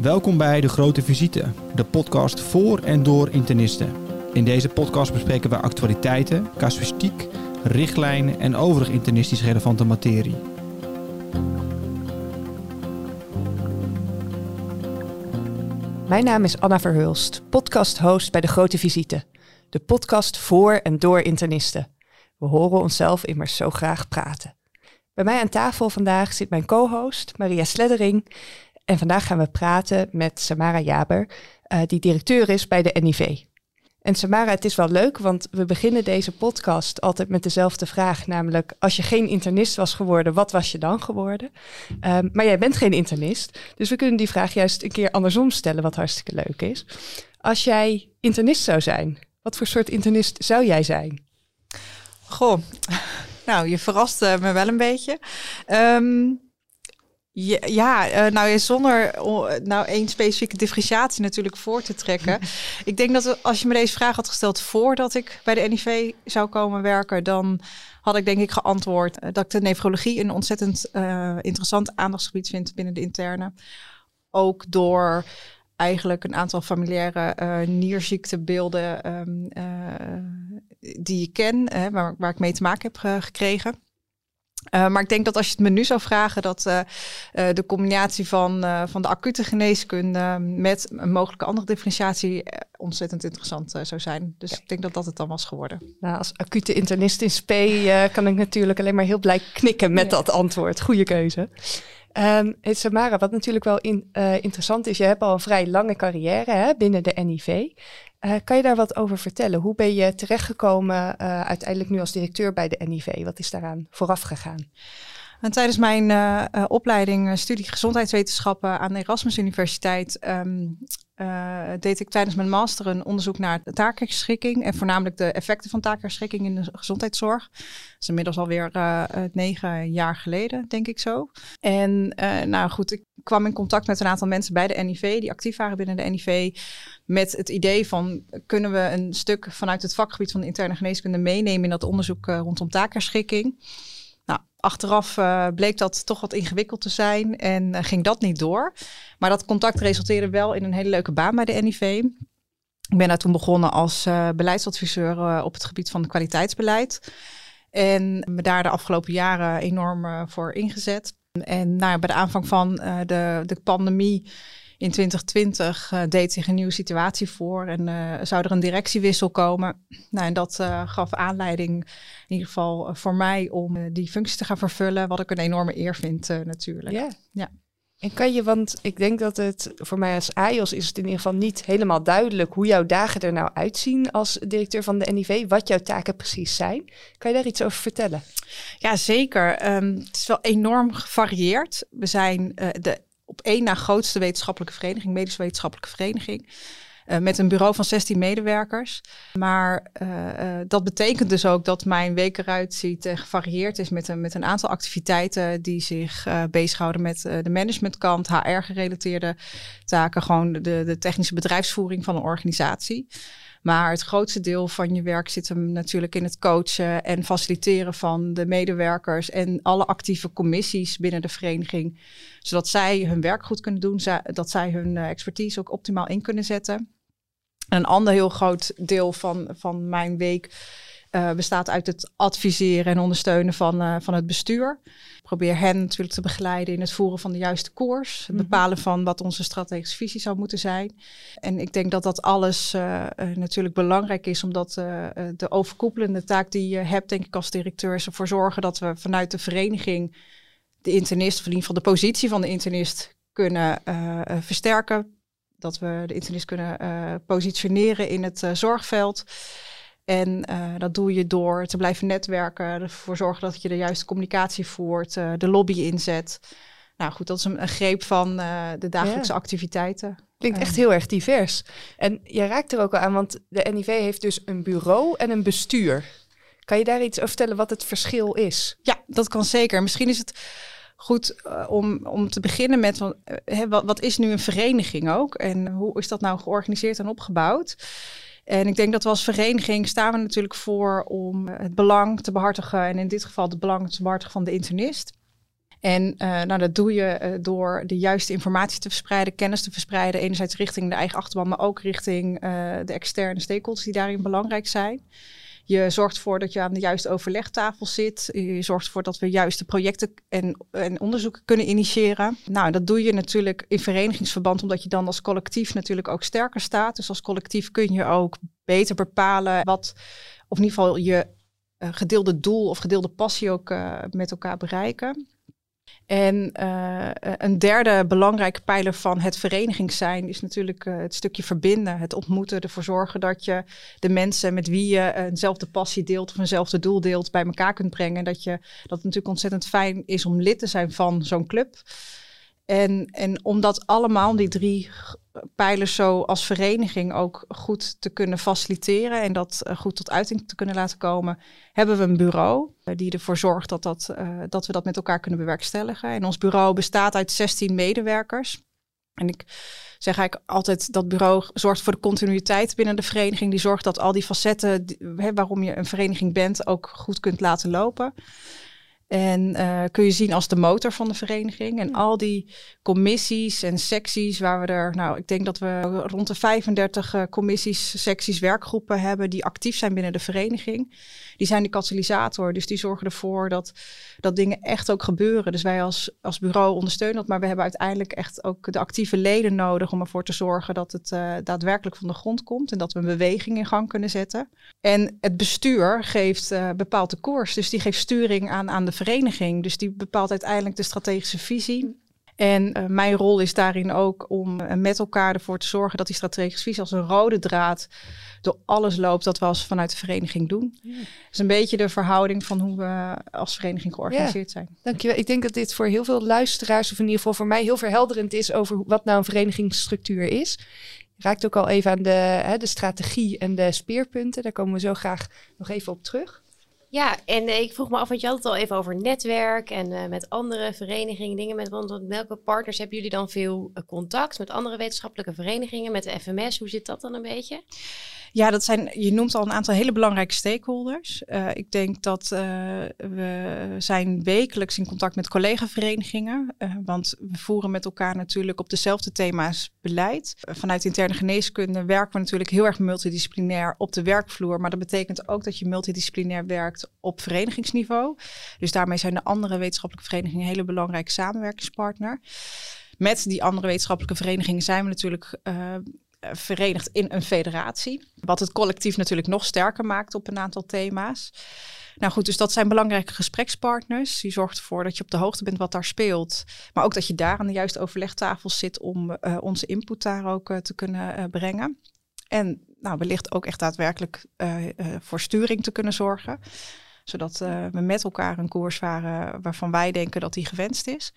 Welkom bij De Grote Visite, de podcast voor en door internisten. In deze podcast bespreken we actualiteiten, casuïstiek, richtlijnen en overig internistisch relevante materie. Mijn naam is Anna Verhulst, podcast-host bij De Grote Visite. De podcast voor en door internisten. We horen onszelf immers zo graag praten. Bij mij aan tafel vandaag zit mijn co-host Maria Sleddering. En vandaag gaan we praten met Samara Jaber, uh, die directeur is bij de NIV. En Samara, het is wel leuk, want we beginnen deze podcast altijd met dezelfde vraag. Namelijk, als je geen internist was geworden, wat was je dan geworden? Um, maar jij bent geen internist, dus we kunnen die vraag juist een keer andersom stellen, wat hartstikke leuk is. Als jij internist zou zijn, wat voor soort internist zou jij zijn? Goh, nou, je verrast me wel een beetje. Um, ja, ja uh, nou zonder uh, nou één specifieke differentiatie natuurlijk voor te trekken. ik denk dat als je me deze vraag had gesteld voordat ik bij de NIV zou komen werken, dan had ik denk ik geantwoord uh, dat ik de nefrologie een ontzettend interessant aandachtsgebied vind binnen de interne. Ook door eigenlijk een aantal familiaire nierziektebeelden um, die ik ken, waar, waar ik mee te maken heb gekregen. Uh, maar ik denk dat als je het me nu zou vragen, dat uh, uh, de combinatie van, van de acute geneeskunde met een mogelijke andere differentiatie ontzettend interessant zou zijn. Dus ik denk dat dat het dan was geworden. Nou, als acute internist in SP kan ik natuurlijk alleen maar heel blij knikken met dat antwoord. Goede keuze. Um, Samara, wat natuurlijk wel in, interessant is, je hebt al een vrij lange carrière hè, binnen de NIV. Uh, kan je daar wat over vertellen? Hoe ben je terechtgekomen uh, uiteindelijk nu als directeur bij de NIV? Wat is daaraan vooraf gegaan? En tijdens mijn uh, opleiding studie gezondheidswetenschappen aan de Erasmus Universiteit um, deed ik tijdens mijn master een onderzoek naar taakherschikking en voornamelijk de effecten van taakherschikking in de gezondheidszorg. Dat is inmiddels alweer negen jaar geleden, denk ik zo. En nou goed, ik kwam in contact met een aantal mensen bij de NIV die actief waren binnen de NIV met het idee van kunnen we een stuk vanuit het vakgebied van de interne geneeskunde meenemen in dat onderzoek uh, rondom taakherschikking. Nou, achteraf uh, bleek dat toch wat ingewikkeld te zijn en uh, ging dat niet door. Maar dat contact resulteerde wel in een hele leuke baan bij de NIV. Ik ben daar toen begonnen als beleidsadviseur op het gebied van kwaliteitsbeleid. En me daar de afgelopen jaren enorm voor ingezet. En nou, bij de aanvang van de, de pandemie in 2020 uh, deed zich een nieuwe situatie voor en uh, zou er een directiewissel komen. Nou, en dat uh, gaf aanleiding, in ieder geval voor mij, om die functie te gaan vervullen. Wat ik een enorme eer vind, natuurlijk. Yeah. Ja. En kan je, want ik denk dat het voor mij als AIOS is het in ieder geval niet helemaal duidelijk hoe jouw dagen er nou uitzien als directeur van de NIV, wat jouw taken precies zijn. Kan je daar iets over vertellen? Ja, zeker. Um, het is wel enorm gevarieerd. We zijn uh, de op één na grootste wetenschappelijke vereniging, medische wetenschappelijke vereniging. Uh, met een bureau van 16 medewerkers. Maar uh, uh, dat betekent dus ook dat mijn week eruit ziet en gevarieerd is met een, met een aantal activiteiten die zich bezighouden met de managementkant, HR-gerelateerde taken, gewoon de, de technische bedrijfsvoering van een organisatie. Maar het grootste deel van je werk zit hem natuurlijk in het coachen en faciliteren van de medewerkers en alle actieve commissies binnen de vereniging. Zodat zij hun werk goed kunnen doen, dat zij hun eh, expertise ook optimaal in kunnen zetten. En een ander heel groot deel van, van mijn week uh, bestaat uit het adviseren en ondersteunen van, uh, van het bestuur. Ik probeer hen natuurlijk te begeleiden in het voeren van de juiste koers. Het mhm. bepalen van wat onze strategische visie zou moeten zijn. En ik denk dat dat alles uh, natuurlijk belangrijk is, omdat de overkoepelende taak die je hebt, denk ik als directeur, is ervoor zorgen dat we vanuit de vereniging de internist, of in ieder geval de positie van de internist, kunnen versterken. Dat we de internist kunnen positioneren in het zorgveld. En uh, dat doe je door te blijven netwerken, ervoor zorgen dat je de juiste communicatie voert, uh, de lobby inzet. Nou goed, dat is een, een greep van uh, de dagelijkse ja. activiteiten. Klinkt echt heel erg divers. En je raakt er ook al aan, want de NIV heeft dus een bureau en een bestuur. Kan je daar iets over vertellen wat het verschil is? Ja, dat kan zeker. Misschien is het goed uh, om, om te beginnen met uh, wat, wat is nu een vereniging ook? En hoe is dat nou georganiseerd en opgebouwd? En ik denk dat we als vereniging staan we natuurlijk voor om het belang te behartigen. En in dit geval het belang te behartigen van de internist. En uh, nou, dat doe je uh, door de juiste informatie te verspreiden, kennis te verspreiden. Enerzijds richting de eigen achterban, maar ook richting uh, de externe stakeholders die daarin belangrijk zijn. Je zorgt ervoor dat je aan de juiste overlegtafel zit. Je zorgt ervoor dat we juiste projecten en, en onderzoeken kunnen initiëren. Nou, dat doe je natuurlijk in verenigingsverband, omdat je dan als collectief natuurlijk ook sterker staat. Dus als collectief kun je ook beter bepalen wat, of in ieder geval je gedeelde doel of gedeelde passie ook met elkaar bereiken. En uh, een derde belangrijke pijler van het vereniging zijn is natuurlijk uh, het stukje verbinden, het ontmoeten, ervoor zorgen dat je de mensen met wie je eenzelfde passie deelt of eenzelfde doel deelt bij elkaar kunt brengen. Dat, je, dat het natuurlijk ontzettend fijn is om lid te zijn van zo'n club. En, en om dat allemaal, die drie pijlers zo als vereniging ook goed te kunnen faciliteren en dat uh, goed tot uiting te kunnen laten komen, hebben we een bureau uh, die ervoor zorgt dat, dat, uh, dat we dat met elkaar kunnen bewerkstelligen. En ons bureau bestaat uit 16 medewerkers. En ik zeg eigenlijk altijd dat bureau zorgt voor de continuïteit binnen de vereniging. Die zorgt dat al die facetten hè, waarom je een vereniging bent ook goed kunt laten lopen. En uh, kun je zien als de motor van de vereniging. En al die commissies en secties waar we er, nou, ik denk dat we rond de 35 uh, commissies, secties, werkgroepen hebben die actief zijn binnen de vereniging. Die zijn de katalysator, dus die zorgen ervoor dat, dat dingen echt ook gebeuren. Dus wij als, als bureau ondersteunen dat, maar we hebben uiteindelijk echt ook de actieve leden nodig om ervoor te zorgen dat het uh, daadwerkelijk van de grond komt en dat we een beweging in gang kunnen zetten. En het bestuur geeft uh, bepaalt de koers, dus die geeft sturing aan, aan de vereniging. Dus die bepaalt uiteindelijk de strategische visie. En uh, mijn rol is daarin ook om uh, met elkaar ervoor te zorgen dat die strategische visie als een rode draad door alles loopt dat we als vanuit de vereniging doen. Ja. Dat is een beetje de verhouding van hoe we als vereniging georganiseerd ja. zijn. Dankjewel. Ik denk dat dit voor heel veel luisteraars, of in ieder geval voor mij, heel verhelderend is over wat nou een verenigingsstructuur is. Je raakt ook al even aan de, hè, de strategie en de speerpunten. Daar komen we zo graag nog even op terug. Ja, en uh, ik vroeg me af, want je had het al even over netwerk en uh, met andere verenigingen, dingen met, want welke partners hebben jullie dan veel uh, contact met andere wetenschappelijke verenigingen, met de FMS? Hoe zit dat dan een beetje? Ja, dat zijn, je noemt al een aantal hele belangrijke stakeholders. Uh, ik denk dat uh, we zijn wekelijks in contact met collega-verenigingen. Uh, want we voeren met elkaar natuurlijk op dezelfde thema's beleid. vanuit interne geneeskunde werken we natuurlijk heel erg multidisciplinair op de werkvloer. Maar dat betekent ook dat je multidisciplinair werkt op verenigingsniveau. Dus daarmee zijn de andere wetenschappelijke verenigingen een hele belangrijke samenwerkingspartner. Met die andere wetenschappelijke verenigingen zijn we natuurlijk verenigd in een federatie. Wat het collectief natuurlijk nog sterker maakt op een aantal thema's. Nou goed, dus dat zijn belangrijke gesprekspartners. Die zorgt ervoor dat je op de hoogte bent wat daar speelt. Maar ook dat je daar aan de juiste overlegtafel zit om uh, onze input daar ook uh, te kunnen uh, brengen. En nou, wellicht ook echt daadwerkelijk voor sturing te kunnen zorgen. Zodat we met elkaar een koers varen waarvan wij denken dat die gewenst is.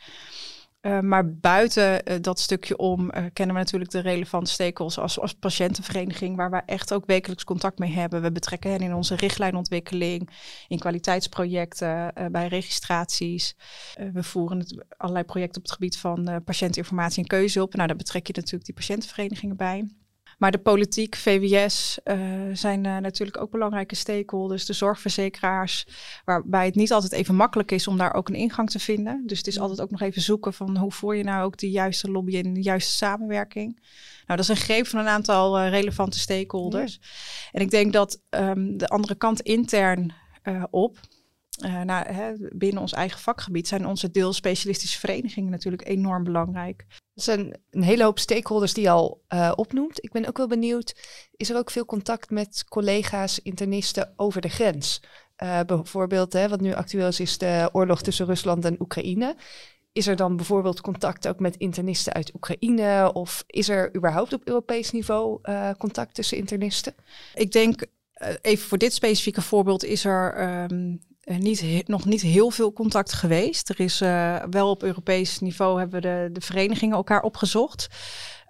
Uh, maar buiten uh, dat stukje om uh, kennen we natuurlijk de relevante stakeholders als, als patiëntenvereniging, waar we echt ook wekelijks contact mee hebben. We betrekken hen in onze richtlijnontwikkeling, in kwaliteitsprojecten, bij registraties. we voeren het, allerlei projecten op het gebied van patiëntinformatie en keuzehulp. Nou, daar betrek je natuurlijk die patiëntenverenigingen bij. Maar de politiek, VWS, uh, zijn uh, natuurlijk ook belangrijke stakeholders. De zorgverzekeraars, waarbij het niet altijd even makkelijk is om daar ook een ingang te vinden. Dus het is altijd ook nog even zoeken van hoe voer je nou ook de juiste lobby en de juiste samenwerking. Nou, dat is een greep van een aantal uh, relevante stakeholders. Ja. En ik denk dat um, de andere kant intern op, uh, nou, hè, binnen ons eigen vakgebied zijn onze deelspecialistische verenigingen natuurlijk enorm belangrijk. Er zijn een hele hoop stakeholders die je al uh, opnoemt. Ik ben ook wel benieuwd, is er ook veel contact met collega's, internisten over de grens? Uh, bijvoorbeeld, hè, wat nu actueel is, is de oorlog tussen Rusland en Oekraïne. Is er dan bijvoorbeeld contact ook met internisten uit Oekraïne? Of is er überhaupt op Europees niveau contact tussen internisten? Ik denk, even voor dit specifieke voorbeeld, is er um, uh, niet, nog niet heel veel contact geweest. Er is uh, wel op Europees niveau hebben de, de verenigingen elkaar opgezocht.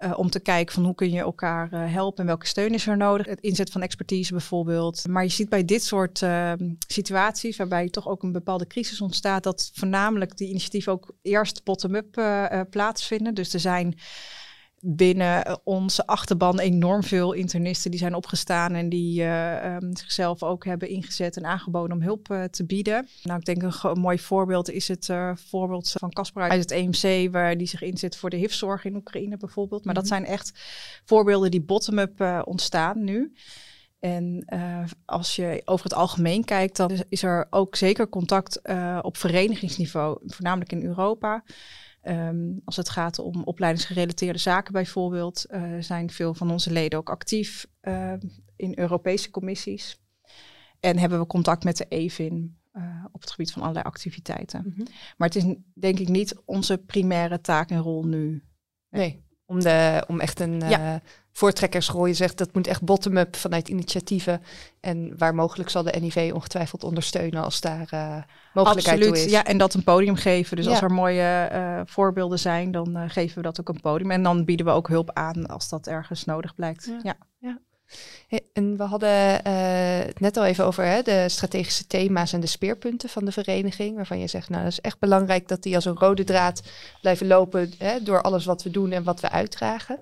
Uh, om te kijken van hoe kun je elkaar helpen en welke steun is er nodig. Het inzet van expertise bijvoorbeeld. Maar je ziet bij dit soort ehm, situaties, waarbij toch ook een bepaalde crisis ontstaat, dat voornamelijk die initiatieven ook eerst bottom-up plaatsvinden. Dus er zijn binnen onze achterban enorm veel internisten die zijn opgestaan en die uh, um, zichzelf ook hebben ingezet en aangeboden om hulp uh, te bieden. Nou, ik denk een, een mooi voorbeeld is het uh, voorbeeld van Caspar uit het EMC, waar die zich inzet voor de HIV-zorg in Oekraïne bijvoorbeeld. Maar mm -hmm. dat zijn echt voorbeelden die bottom-up ontstaan nu. En uh, als je over het algemeen kijkt, dan is er ook zeker contact uh, op verenigingsniveau, voornamelijk in Europa. Um, als het gaat om opleidingsgerelateerde zaken bijvoorbeeld, uh, zijn veel van onze leden ook actief in Europese commissies. En hebben we contact met de EVIN op het gebied van allerlei activiteiten. Mm -hmm. Maar het is denk ik niet onze primaire taak en rol nu. Nee, om, de, om echt een ja voortrekkersrol. Je zegt dat moet echt bottom-up vanuit initiatieven. En waar mogelijk zal de NIV ongetwijfeld ondersteunen als daar uh, mogelijkheid Absoluut. toe is. Ja, en dat een podium geven. Dus ja. als er mooie uh, voorbeelden zijn, dan uh, geven we dat ook een podium. En dan bieden we ook hulp aan als dat ergens nodig blijkt. Ja. ja. ja. En we hadden het net al even over hè, de strategische thema's en de speerpunten van de vereniging. Waarvan je zegt, nou, dat is echt belangrijk dat die als een rode draad blijven lopen hè, door alles wat we doen en wat we uitdragen.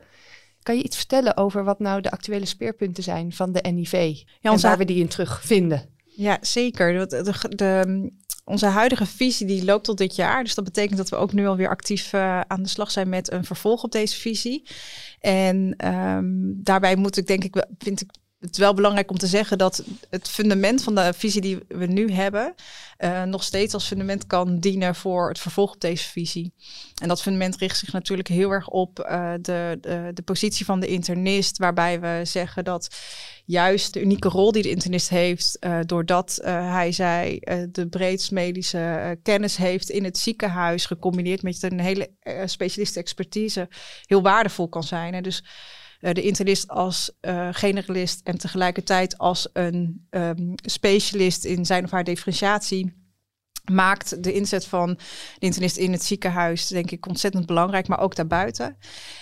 Kan je iets vertellen over wat nou de actuele speerpunten zijn van de NIV? Ja, en waar we die in terugvinden? Ja, zeker. De, de, de, onze huidige visie die loopt tot dit jaar. Dus dat betekent dat we ook nu alweer actief uh, aan de slag zijn met een vervolg op deze visie. En um, daarbij moet ik denk ik, vind ik het wel belangrijk om te zeggen dat het fundament van de visie die we nu hebben, uh, nog steeds als fundament kan dienen voor het vervolg op deze visie. En dat fundament richt zich natuurlijk heel erg op uh, de, de, positie van de internist, waarbij we zeggen dat juist de unieke rol die de internist heeft, uh, doordat hij zij de breedst medische kennis heeft in het ziekenhuis, gecombineerd met een hele specialiste expertise, heel waardevol kan zijn. En dus de internist als uh, generalist en tegelijkertijd als een um, specialist in zijn of haar differentiatie maakt de inzet van de internist in het ziekenhuis, denk ik, ontzettend belangrijk, maar ook daarbuiten.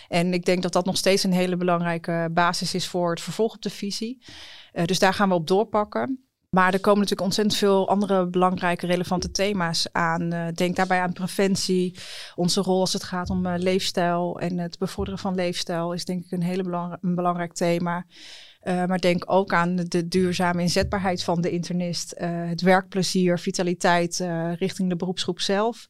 En ik denk dat dat nog steeds een hele belangrijke basis is voor het vervolg op de visie. Uh, dus daar gaan we op doorpakken. Maar er komen natuurlijk ontzettend veel andere belangrijke, relevante thema's aan. Uh, denk daarbij aan preventie. Onze rol als het gaat om uh, leefstijl en het bevorderen van leefstijl is denk ik een belang een belangrijk thema. Uh, maar denk ook aan de duurzame inzetbaarheid van de internist, uh, het werkplezier, vitaliteit uh, richting de beroepsgroep zelf.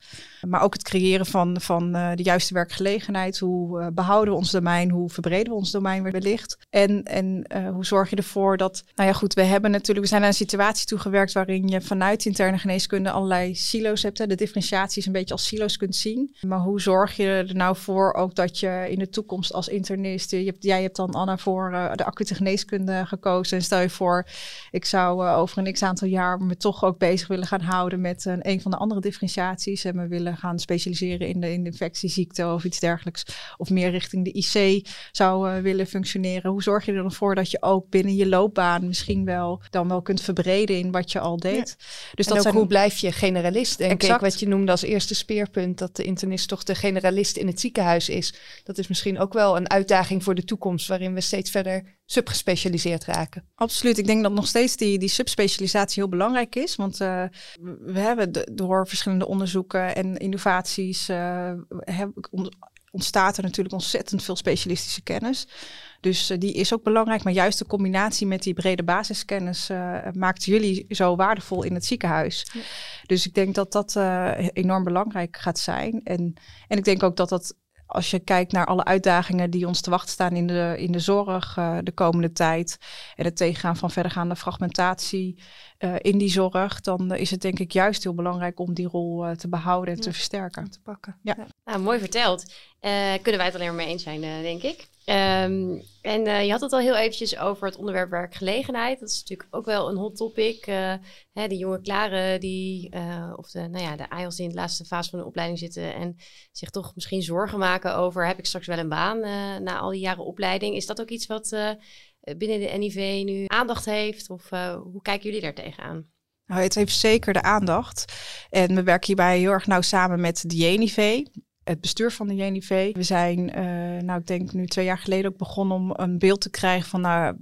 Maar ook het creëren van, van de juiste werkgelegenheid. Hoe behouden we ons domein? Hoe verbreden we ons domein wellicht? En, en hoe zorg je ervoor dat, nou ja goed, we hebben natuurlijk, we zijn naar een situatie toegewerkt waarin je vanuit interne geneeskunde allerlei silo's hebt. Hè? De differentiaties een beetje als silo's kunt zien. Maar hoe zorg je er nou voor ook dat je in de toekomst als internist, je jij hebt dan Anna voor de acute geneeskunde gekozen. En stel je voor, ik zou uh, over een x aantal jaar me toch ook bezig willen gaan houden met een, een van de andere differentiaties. En me willen gaan specialiseren in de, in de infectieziekte of iets dergelijks. Of meer richting de IC zou uh, willen functioneren. Hoe zorg je er dan voor dat je ook binnen je loopbaan misschien wel dan wel kunt verbreden in wat je al deed. Ja. Dus dat zijn... hoe blijf je generalist? Denk exact. ik, wat je noemde als eerste speerpunt, dat de internist toch de generalist in het ziekenhuis is. Dat is misschien ook wel een uitdaging voor de toekomst, waarin we steeds verder subgespecialiseerd raken. Absoluut. Ik denk dat nog steeds die, die subspecialisatie heel belangrijk is. Want uh, we hebben de, door verschillende onderzoeken en innovaties uh, heb, ontstaat er natuurlijk ontzettend veel specialistische kennis. Dus uh, die is ook belangrijk. Maar juist de combinatie met die brede basiskennis maakt jullie zo waardevol in het ziekenhuis. Ja. Dus ik denk dat dat enorm belangrijk gaat zijn. En, en ik denk ook dat dat als je kijkt naar alle uitdagingen die ons te wachten staan in de, in de zorg uh, de komende tijd en het tegengaan van verdergaande fragmentatie uh, in die zorg, dan uh, is het denk ik juist heel belangrijk om die rol te behouden en ja. te versterken. Te pakken. Ja. ja. Nou, mooi verteld. kunnen wij het alleen maar mee eens zijn, denk ik. Um, en uh, je had het al heel eventjes over het onderwerp werkgelegenheid. Dat is natuurlijk ook wel een hot topic. Uh, hè, die jonge klaren die, uh, of de, nou ja, de IELTS die in de laatste fase van de opleiding zitten en zich toch misschien zorgen maken over heb ik straks wel een baan na al die jaren opleiding. Is dat ook iets wat binnen de NIV nu aandacht heeft? Of hoe kijken jullie daar tegenaan? Nou, het heeft zeker de aandacht. En we werken hierbij heel erg nauw samen met de JNIV het bestuur van de JNIV. We zijn, uh, nou ik denk nu twee jaar geleden ook begonnen om een beeld te krijgen van nou,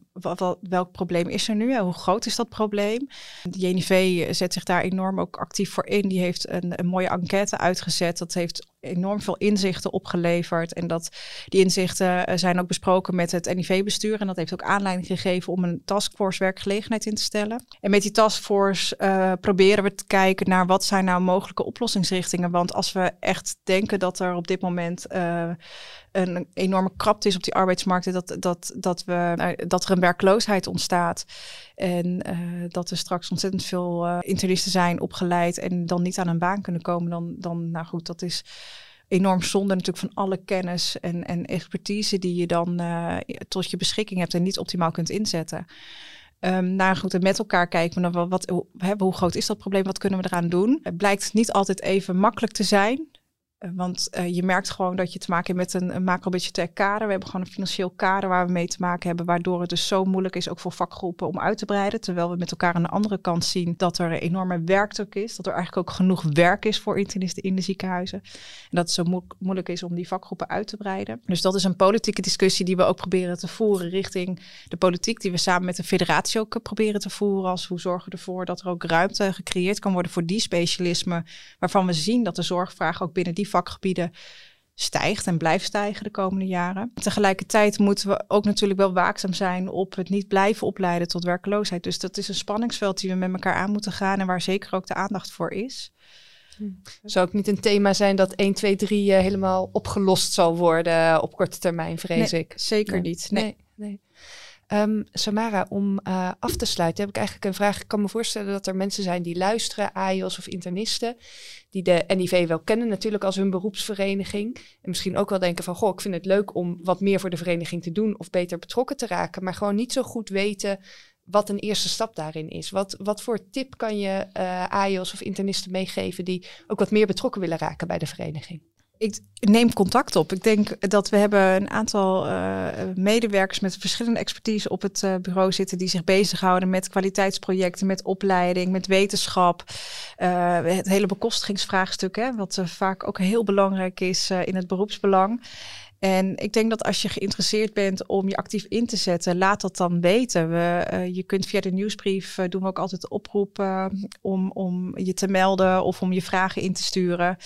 welk probleem is er nu en hoe groot is dat probleem? De JNV zet zich daar enorm ook actief voor in. Die heeft een, een mooie enquête uitgezet. Dat heeft enorm veel inzichten opgeleverd. En dat die inzichten eh, zijn ook besproken met het NIV-bestuur. En dat heeft ook aanleiding gegeven om een taskforce werkgelegenheid in te stellen. En met die taskforce uh, proberen we te kijken naar wat zijn nou mogelijke oplossingsrichtingen. Want als we echt denken dat er op dit moment uh, een enorme krapte is op die arbeidsmarkt, dat, dat, dat, we, dat er een werkloosheid ontstaat. En uh, dat er straks ontzettend veel uh, internisten zijn opgeleid en dan niet aan een baan kunnen komen, dan, dan nou goed, dat is enorm zonde natuurlijk van alle kennis en, en expertise die je dan uh, tot je beschikking hebt en niet optimaal kunt inzetten. Um, nou goed, en met elkaar kijken we wat, hoe, hoe groot is dat probleem, wat kunnen we eraan doen. Het blijkt niet altijd even makkelijk te zijn. Eh, want uh, je merkt gewoon dat je te maken hebt met een, een macro-budgetair kader. We hebben gewoon een financieel kader waar we mee te maken hebben, waardoor het dus zo moeilijk is, ook voor vakgroepen, om uit te breiden. Terwijl we met elkaar aan de andere kant zien dat er een enorme werkdruk is, dat er eigenlijk ook genoeg werk is voor internisten in de ziekenhuizen. En dat het zo mo moeilijk is om die vakgroepen uit te breiden. Dus dat is een politieke discussie die we ook proberen te voeren richting de politiek, die we samen met de federatie ook proberen te voeren. Als hoe zorgen we ervoor dat er ook ruimte gecreëerd kan worden voor die specialismen, waarvan we zien dat de zorgvraag ook binnen die vakgebieden stijgt en blijft stijgen de komende jaren. Tegelijkertijd moeten we ook natuurlijk wel waakzaam zijn op het niet blijven opleiden tot werkloosheid. Dus dat is een spanningsveld die we met elkaar aan moeten gaan en waar zeker ook de aandacht voor is. Hm. Zou ook niet een thema zijn dat 1, 2, 3 uh, helemaal opgelost zal worden op korte termijn, vrees nee, ik? Zeker nee. niet. Nee. nee. Um, Samara, om uh, af te sluiten heb ik eigenlijk een vraag. Ik kan me voorstellen dat er mensen zijn die luisteren, AIOS of internisten, die de NIV wel kennen natuurlijk als hun beroepsvereniging. En misschien ook wel denken van, goh, ik vind het leuk om wat meer voor de vereniging te doen of beter betrokken te raken, maar gewoon niet zo goed weten wat een eerste stap daarin is. Wat, wat voor tip kan je uh, AIOS of internisten meegeven die ook wat meer betrokken willen raken bij de vereniging? Ik neem contact op. Ik denk dat we hebben een aantal uh, medewerkers met verschillende expertise op het uh, bureau zitten die zich bezighouden met kwaliteitsprojecten, met opleiding, met wetenschap. Uh, het hele bekostigingsvraagstuk, hè, wat vaak ook heel belangrijk is in het beroepsbelang. En ik denk dat als je geïnteresseerd bent om je actief in te zetten, laat dat dan weten. We, je kunt via de nieuwsbrief doen we ook altijd de oproep uh, om, om je te melden of om je vragen in te sturen.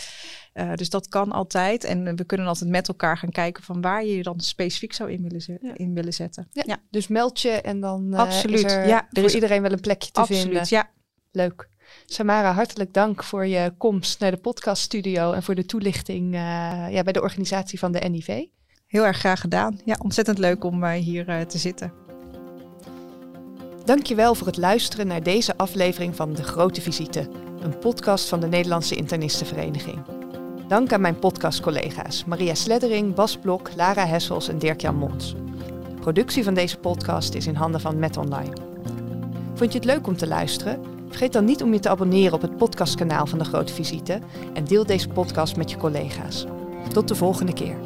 Dus dat kan altijd. En we kunnen altijd met elkaar gaan kijken van waar je je dan specifiek zou in willen, zet, ja. in willen zetten. Ja, ja. Dus meld je en dan Absoluut. is er ja, er is iedereen wel een plekje te Absoluut, vinden. Ja. Leuk. Samara, hartelijk dank voor je komst naar de podcaststudio en voor de toelichting uh, ja, bij de organisatie van de NIV. Heel erg graag gedaan. Ja, ontzettend leuk om uh, hier uh, te zitten. Dankjewel voor het luisteren naar deze aflevering van De Grote Visite, een podcast van de Nederlandse Internistenvereniging. Dank aan mijn podcastcollega's Maria Sleddering, Bas Blok, Lara Hessels en Dirk-Jan Mons. Productie van deze podcast is in handen van Met Online. Vond je het leuk om te luisteren? Vergeet dan niet om je te abonneren op het podcastkanaal van De Grote Visite en deel deze podcast met je collega's. Tot de volgende keer.